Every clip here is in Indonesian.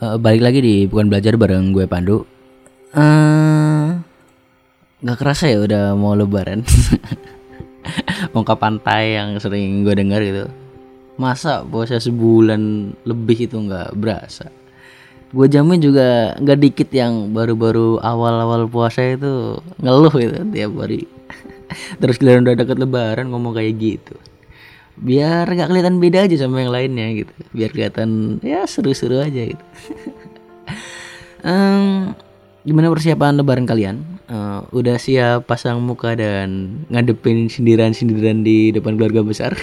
uh, balik lagi di bukan belajar bareng gue Pandu. Uh, kerasa ya udah mau lebaran. Ungkapan pantai yang sering gue dengar gitu. Masa puasa sebulan lebih itu nggak berasa. Gue jamin juga nggak dikit yang baru-baru awal-awal puasa itu ngeluh gitu tiap hari. Terus kalian udah deket lebaran ngomong kayak gitu biar gak kelihatan beda aja sama yang lainnya gitu. Biar kelihatan ya seru-seru aja gitu. Um, gimana persiapan lebaran kalian? Uh, udah siap pasang muka dan ngadepin sindiran-sindiran di depan keluarga besar?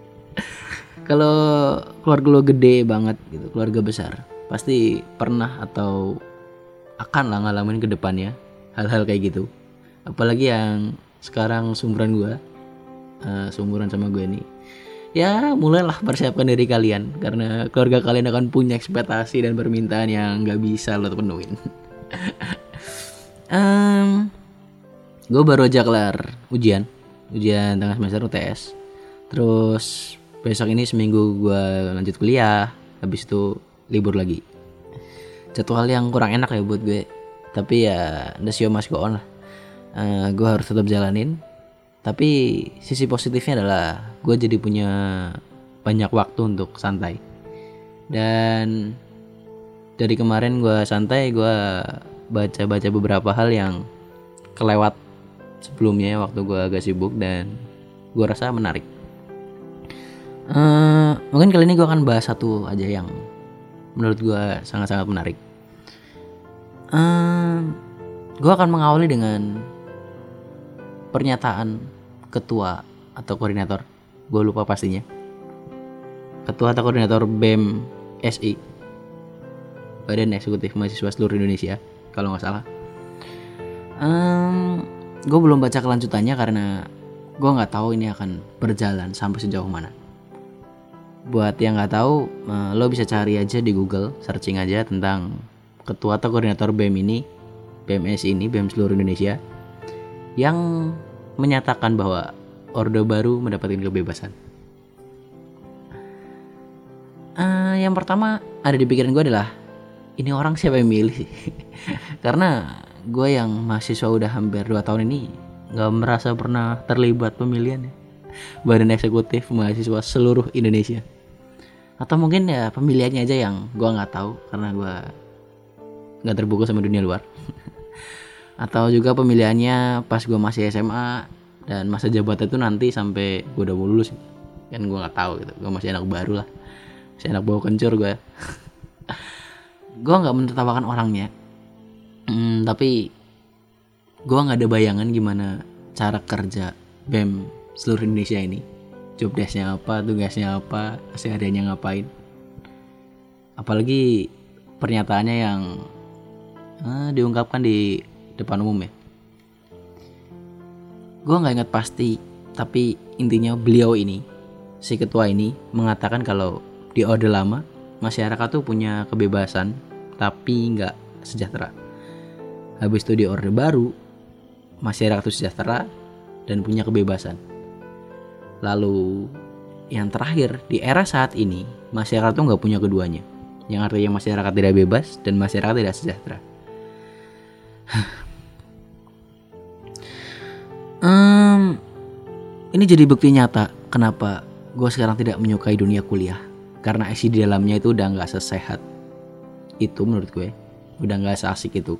Kalau keluarga lo gede banget gitu keluarga besar pasti pernah atau akan lah ngalamin ke depannya hal-hal kayak gitu. Apalagi yang sekarang sumuran gue uh, seumuran sama gue nih. Ya mulailah persiapkan diri kalian. Karena keluarga kalian akan punya ekspektasi dan permintaan yang nggak bisa lo penuhin. Um, gue baru aja kelar ujian. Ujian tengah semester UTS terus besok ini seminggu gue lanjut kuliah. Habis itu libur lagi. Jadwal yang kurang enak ya buat gue. Tapi ya the show must go on lah. Uh, gue harus tetap jalanin tapi sisi positifnya adalah gue jadi punya banyak waktu untuk santai. Dan dari kemarin gue santai gue baca-baca beberapa hal yang kelewat sebelumnya waktu gue agak sibuk dan gue rasa menarik. Uh, mungkin kali ini gue akan bahas satu aja yang menurut gue sangat-sangat menarik. Uh, eh, gue akan mengawali dengan pernyataan ketua atau koordinator. Gue lupa pastinya. Ketua atau koordinator BEM SI Badan Eksekutif Mahasiswa Seluruh Indonesia kalau nggak salah. Um, gue belum baca kelanjutannya karena gue nggak tahu ini akan berjalan sampai sejauh mana. Buat yang nggak tahu uh, lo bisa cari aja di Google searching aja tentang ketua atau koordinator BEM ini BMS ini BEM seluruh Indonesia yang menyatakan bahwa Orde Baru mendapatkan kebebasan. Uh, yang pertama ada di pikiran gue adalah ini orang siapa yang milih Karena gue yang mahasiswa udah hampir 2 tahun ini nggak merasa pernah terlibat pemilihan ya. Badan Eksekutif Mahasiswa seluruh Indonesia. Atau mungkin ya pemilihannya aja yang gue nggak tahu karena gue nggak terbuka sama dunia luar. atau juga pemilihannya pas gue masih SMA dan masa jabatan itu nanti sampai gue udah mau lulus. Kan gue nggak tahu gitu. Gue masih anak baru lah. Masih anak bawa kencur gue gue nggak menertawakan orangnya. Hmm, tapi gue nggak ada bayangan gimana cara kerja bem seluruh Indonesia ini. Job desknya apa tugasnya apa sehariannya ngapain. Apalagi pernyataannya yang eh, diungkapkan di depan umum ya. Gue nggak ingat pasti tapi intinya beliau ini si ketua ini mengatakan kalau di orde lama masyarakat tuh punya kebebasan tapi nggak sejahtera. Habis itu di orde baru masyarakat tuh sejahtera dan punya kebebasan. Lalu yang terakhir di era saat ini masyarakat tuh nggak punya keduanya. Yang artinya masyarakat tidak bebas dan masyarakat tidak sejahtera Um, ini jadi bukti nyata kenapa gue sekarang tidak menyukai dunia kuliah. Karena isi di dalamnya itu udah nggak sesehat itu menurut gue. Udah nggak seasik itu.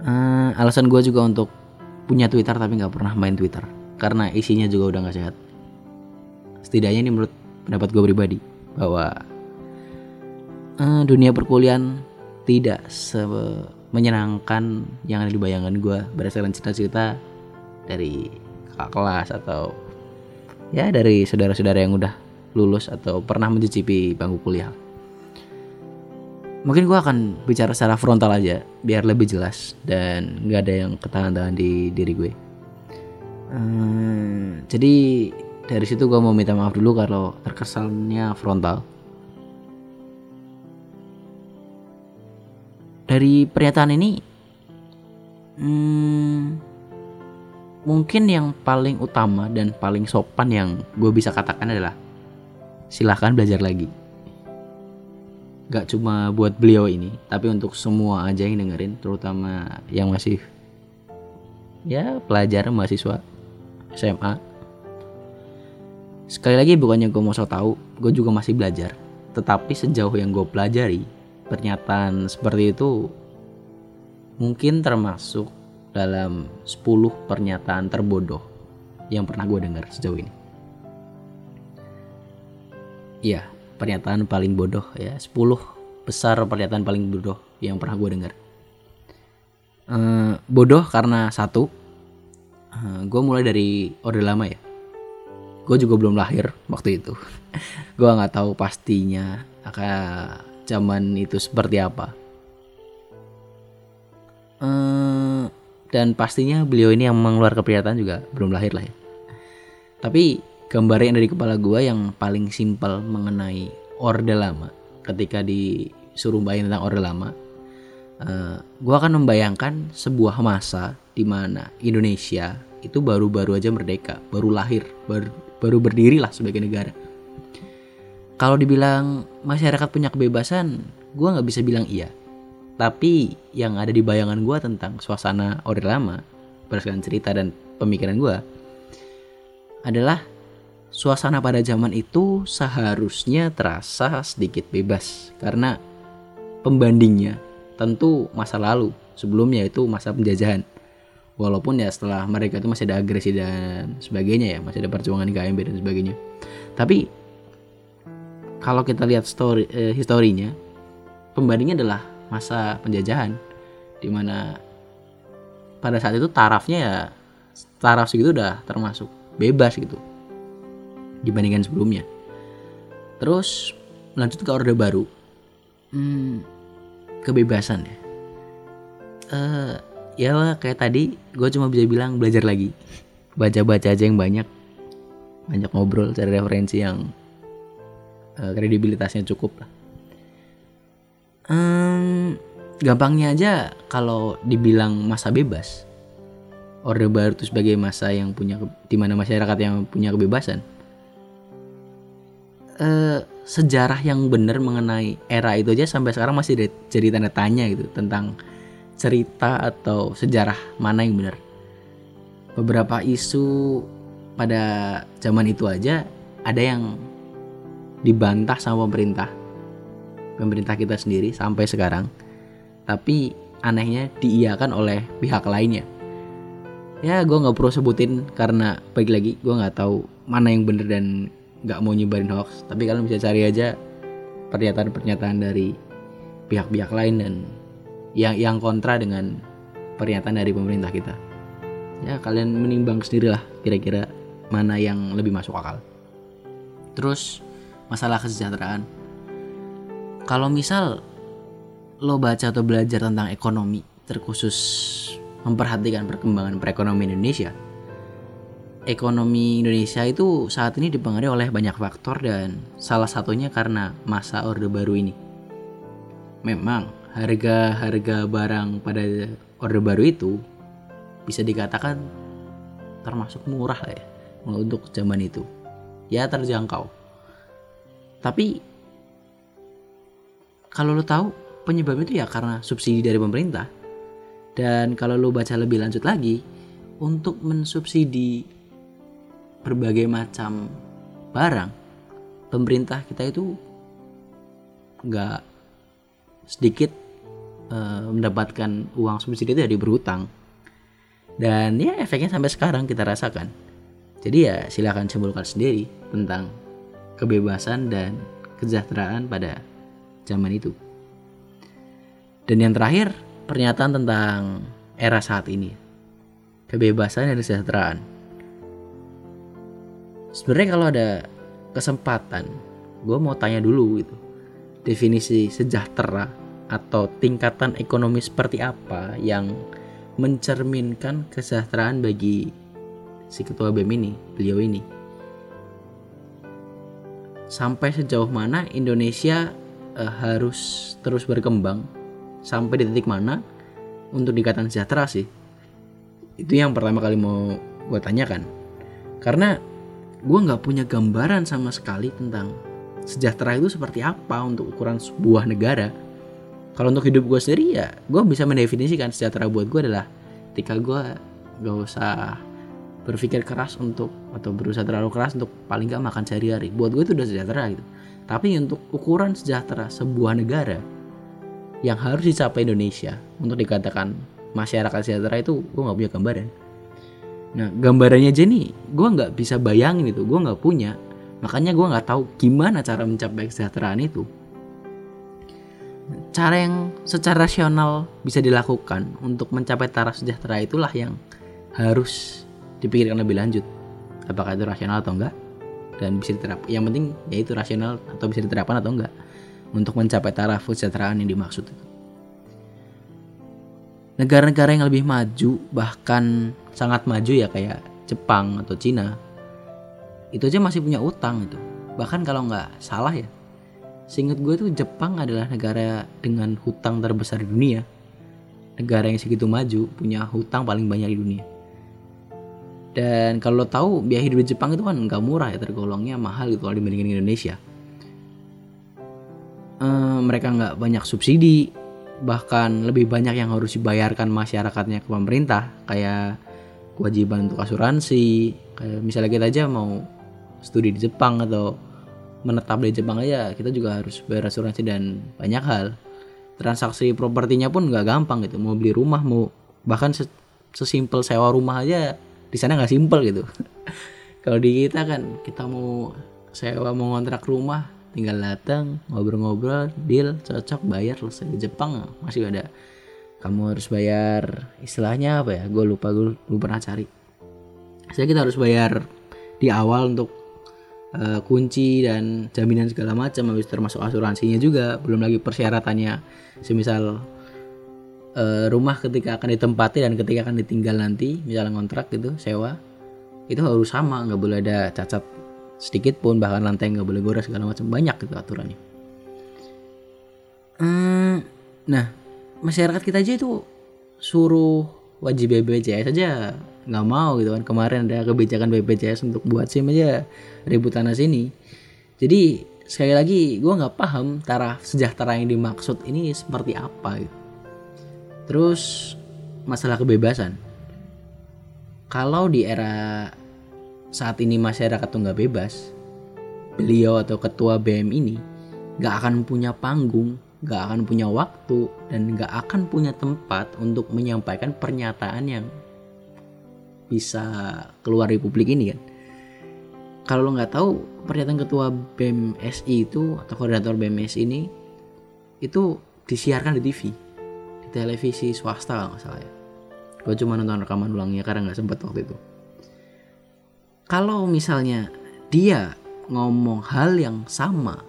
Uh, alasan gue juga untuk punya Twitter tapi nggak pernah main Twitter. Karena isinya juga udah nggak sehat. Setidaknya ini menurut pendapat gue pribadi bahwa uh, dunia perkuliahan tidak menyenangkan yang ada di bayangan gue berdasarkan cita-cita dari kakak kelas atau ya dari saudara-saudara yang udah lulus atau pernah mencicipi bangku kuliah. Mungkin gue akan bicara secara frontal aja biar lebih jelas dan nggak ada yang ketahan-tahan di diri gue. Hmm, jadi dari situ gue mau minta maaf dulu kalau terkesannya frontal. Dari pernyataan ini, hmm, mungkin yang paling utama dan paling sopan yang gue bisa katakan adalah silahkan belajar lagi. Gak cuma buat beliau ini tapi untuk semua aja yang dengerin terutama yang masih ya pelajar mahasiswa SMA sekali lagi bukannya gue mau so tau gue juga masih belajar. Tetapi sejauh yang gue pelajari pernyataan seperti itu mungkin termasuk dalam 10 pernyataan terbodoh yang pernah gue dengar sejauh ini. Iya, pernyataan paling bodoh ya, 10 besar pernyataan paling bodoh yang pernah gue dengar. Uh, bodoh karena satu, uh, eh, gue mulai dari orde lama ya. Gue juga belum lahir waktu itu. gue nggak tahu pastinya akan zaman itu seperti apa uh, dan pastinya beliau ini yang mengeluarkan pernyataan juga belum lahir lah ya. Tapi gambar yang dari kepala gue yang paling simpel mengenai orde lama ketika disuruh bayang tentang orde lama uh, gue akan membayangkan sebuah masa di mana Indonesia itu baru-baru aja merdeka baru lahir baru, baru berdiri lah sebagai negara. Kalau dibilang masyarakat punya kebebasan gue nggak bisa bilang iya tapi yang ada di bayangan gue tentang suasana Orde Lama berdasarkan cerita dan pemikiran gue adalah suasana pada zaman itu seharusnya terasa sedikit bebas. Karena pembandingnya tentu masa lalu sebelumnya itu masa penjajahan. Walaupun ya setelah mereka itu masih ada agresi dan sebagainya ya masih ada perjuangan KMB dan sebagainya. Tapi kalau kita lihat story eh, historinya pembandingnya adalah masa penjajahan di mana pada saat itu tarafnya ya taraf segitu udah termasuk bebas gitu dibandingkan sebelumnya. Terus lanjut ke orde baru. Hmm, kebebasan ya. Uh, ya kayak tadi gue cuma bisa bilang belajar lagi. Baca-baca aja yang banyak. Banyak ngobrol cari referensi yang uh, kredibilitasnya cukup lah Hmm, gampangnya aja kalau dibilang masa bebas, Orde Baru itu sebagai masa yang punya di mana masyarakat yang punya kebebasan. Uh, sejarah yang benar mengenai era itu aja sampai sekarang masih jadi tanda tanya gitu tentang cerita atau sejarah mana yang benar. Beberapa isu pada zaman itu aja ada yang dibantah sama pemerintah pemerintah kita sendiri sampai sekarang tapi anehnya diiakan oleh pihak lainnya. Ya gue nggak perlu sebutin karena bagi lagi gue nggak tahu mana yang bener dan nggak mau nyebarin hoax. Tapi kalian bisa cari aja pernyataan-pernyataan dari pihak-pihak lain dan yang yang kontra dengan pernyataan dari pemerintah kita. Ya kalian menimbang sendirilah kira-kira mana yang lebih masuk akal. Terus masalah kesejahteraan kalau misal lo baca atau belajar tentang ekonomi terkhusus memperhatikan perkembangan perekonomian Indonesia ekonomi Indonesia itu saat ini dipengaruhi oleh banyak faktor dan salah satunya karena masa Orde Baru ini. Memang harga-harga barang pada Orde Baru itu bisa dikatakan termasuk murah ya untuk zaman itu. Ya terjangkau. Tapi kalau lo tahu penyebabnya itu ya karena subsidi dari pemerintah. Dan kalau lo baca lebih lanjut lagi, untuk mensubsidi berbagai macam barang, pemerintah kita itu nggak sedikit uh, mendapatkan uang subsidi itu dari berhutang. Dan ya efeknya sampai sekarang kita rasakan. Jadi ya silakan simpulkan sendiri tentang kebebasan dan kesejahteraan pada zaman itu. Dan yang terakhir, pernyataan tentang era saat ini. Kebebasan dan kesejahteraan. Sebenarnya kalau ada kesempatan, gue mau tanya dulu gitu. Definisi sejahtera atau tingkatan ekonomi seperti apa yang mencerminkan kesejahteraan bagi si ketua BEM ini, beliau ini. Sampai sejauh mana Indonesia uh, harus terus berkembang sampai di titik mana untuk dikatakan sejahtera sih. Itu yang pertama kali mau gue tanyakan. Karena gue nggak punya gambaran sama sekali tentang sejahtera itu seperti apa untuk ukuran sebuah negara. Kalau untuk hidup gue sendiri ya gue bisa mendefinisikan sejahtera buat gue adalah ketika gue gak usah berpikir keras untuk atau berusaha terlalu keras untuk paling gak makan sehari-hari. Buat gue itu udah sejahtera gitu tapi untuk ukuran sejahtera sebuah negara yang harus dicapai Indonesia untuk dikatakan masyarakat sejahtera itu gue nggak punya gambaran. Nah gambarannya aja nih gue nggak bisa bayangin itu gue nggak punya. Makanya gue nggak tahu gimana cara mencapai kesejahteraan itu. Cara yang secara rasional bisa dilakukan untuk mencapai taraf sejahtera itulah yang harus dipikirkan lebih lanjut. Apakah itu rasional atau enggak dan bisa diterapkan yang penting yaitu rasional atau bisa diterapkan atau enggak untuk mencapai taraf kesejahteraan yang dimaksud. Negara-negara yang lebih maju bahkan sangat maju ya kayak Jepang atau Cina itu aja masih punya utang itu. Bahkan kalau nggak salah ya seingat gue tuh Jepang adalah negara dengan hutang terbesar di dunia. Negara yang segitu maju punya hutang paling banyak di dunia dan kalau tahu biaya hidup di Jepang itu kan nggak murah ya tergolongnya mahal gitu kalau dibandingin Indonesia. Ehm, mereka nggak banyak subsidi bahkan lebih banyak yang harus dibayarkan masyarakatnya ke pemerintah kayak kewajiban untuk asuransi kayak misalnya kita aja mau studi di Jepang atau menetap di Jepang aja kita juga harus bayar asuransi dan banyak hal. Transaksi propertinya pun nggak gampang gitu mau beli rumah mau bahkan sesimpel sewa rumah aja di sana nggak simpel gitu. Kalau di kita kan kita mau sewa mau ngontrak rumah tinggal datang ngobrol-ngobrol deal cocok bayar selesai. Di Jepang masih ada. Kamu harus bayar istilahnya apa ya? Gue lupa gue lupa pernah cari. Saya kita harus bayar di awal untuk uh, kunci dan jaminan segala macam. Habis termasuk asuransinya juga. Belum lagi persyaratannya. Semisal uh, rumah ketika akan ditempati dan ketika akan ditinggal nanti misalnya kontrak gitu sewa itu harus sama nggak boleh ada cacat sedikit pun bahkan lantai nggak boleh gores segala macam. Banyak gitu aturannya. Hmm, nah masyarakat kita aja itu suruh wajib BPJS aja nggak mau gitu kan. Kemarin ada kebijakan BPJS untuk buat SIM aja ribut tanah sini. Jadi sekali lagi gue nggak paham taraf sejahtera yang dimaksud ini seperti apa gitu. Terus masalah kebebasan kalau di era saat ini masyarakat tuh nggak bebas, beliau atau ketua BM ini nggak akan punya panggung, nggak akan punya waktu, dan nggak akan punya tempat untuk menyampaikan pernyataan yang bisa keluar di publik ini kan. Kalau lo nggak tahu pernyataan ketua BMSI itu atau koordinator BMSI ini itu disiarkan di TV, televisi swasta kalau nggak salah ya. Gue cuma nonton rekaman ulangnya karena nggak sempat waktu itu kalau misalnya dia ngomong hal yang sama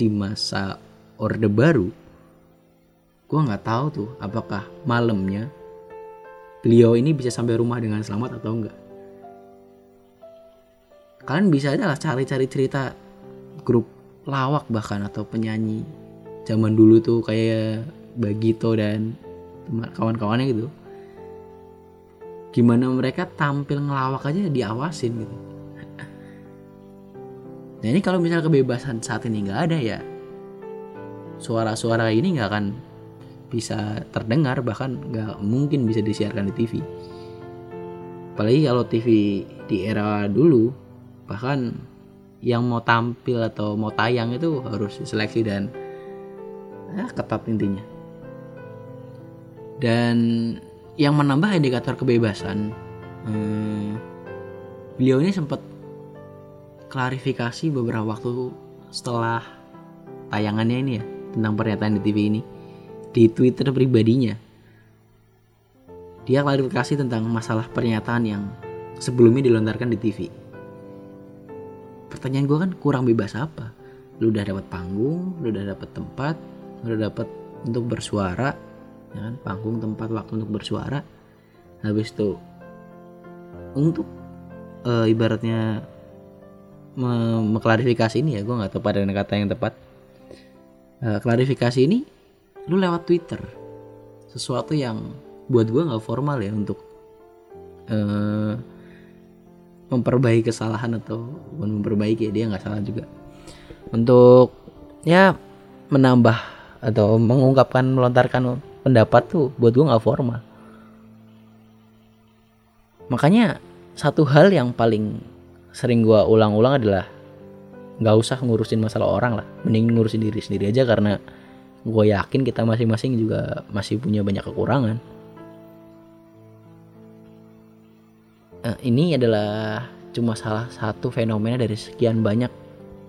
di masa orde baru gue nggak tahu tuh apakah malamnya beliau ini bisa sampai rumah dengan selamat atau enggak kalian bisa aja lah cari-cari cerita grup lawak bahkan atau penyanyi zaman dulu tuh kayak Bagito dan kawan-kawannya gitu. Gimana mereka tampil ngelawak aja diawasin gitu. Nah ini kalau misalnya kebebasan saat ini nggak ada ya suara-suara ini nggak akan bisa terdengar bahkan nggak mungkin bisa disiarkan di TV apalagi kalau TV di era dulu bahkan yang mau tampil atau mau tayang itu harus seleksi dan ya, ketat intinya dan yang menambah indikator kebebasan hmm, beliau ini sempat klarifikasi beberapa waktu setelah tayangannya ini ya tentang pernyataan di TV ini di Twitter pribadinya. Dia klarifikasi tentang masalah pernyataan yang sebelumnya dilontarkan di TV pertanyaan gue kan kurang bebas apa? Lu udah dapat panggung lu udah dapat tempat lu udah dapat untuk bersuara ya kan? Panggung tempat waktu untuk bersuara. Habis itu untuk e, ibaratnya me mengklarifikasi ini ya gue nggak tahu pada kata yang tepat. E, klarifikasi ini lu lewat Twitter. Sesuatu yang buat gue nggak formal ya untuk e, memperbaiki kesalahan atau bukan memperbaiki ya dia nggak salah juga. Untuk ya menambah atau mengungkapkan melontarkan pendapat tuh buat gue nggak formal. Makanya satu hal yang paling sering gue ulang-ulang adalah nggak usah ngurusin masalah orang lah. Mending ngurusin diri sendiri aja karena gue yakin kita masing-masing juga masih punya banyak kekurangan. Uh, ini adalah cuma salah satu fenomena dari sekian banyak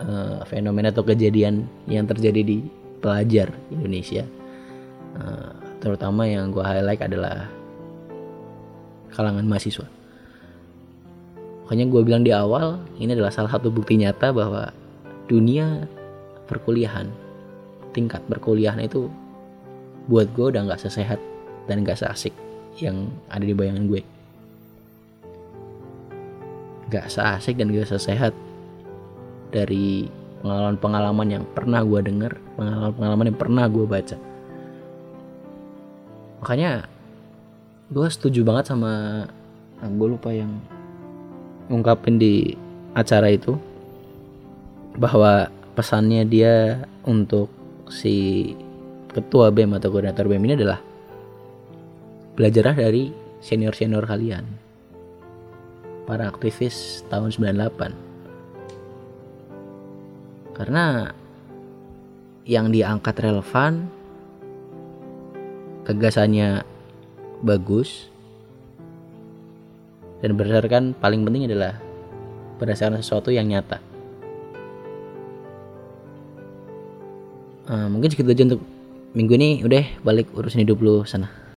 uh, fenomena atau kejadian yang terjadi di pelajar Indonesia. Uh, terutama yang gue highlight adalah kalangan mahasiswa. Makanya gue bilang di awal ini adalah salah satu bukti nyata bahwa dunia perkuliahan tingkat perkuliahan itu buat gue udah nggak sesehat dan nggak seasik yang ada di bayangan gue. Gak seasik dan gak sesehat dari pengalaman-pengalaman yang pernah gue denger pengalaman-pengalaman yang pernah gue baca makanya gue setuju banget sama nah, gue lupa yang ngungkapin di acara itu. Bahwa pesannya dia untuk si ketua BEM atau koordinator BEM ini adalah belajarlah dari senior-senior kalian. Para aktivis tahun 98 karena yang diangkat relevan gagasannya bagus. Dan berdasarkan paling penting adalah berdasarkan sesuatu yang nyata. Uh, mungkin segitu aja untuk minggu ini. Udah balik urusin hidup lu sana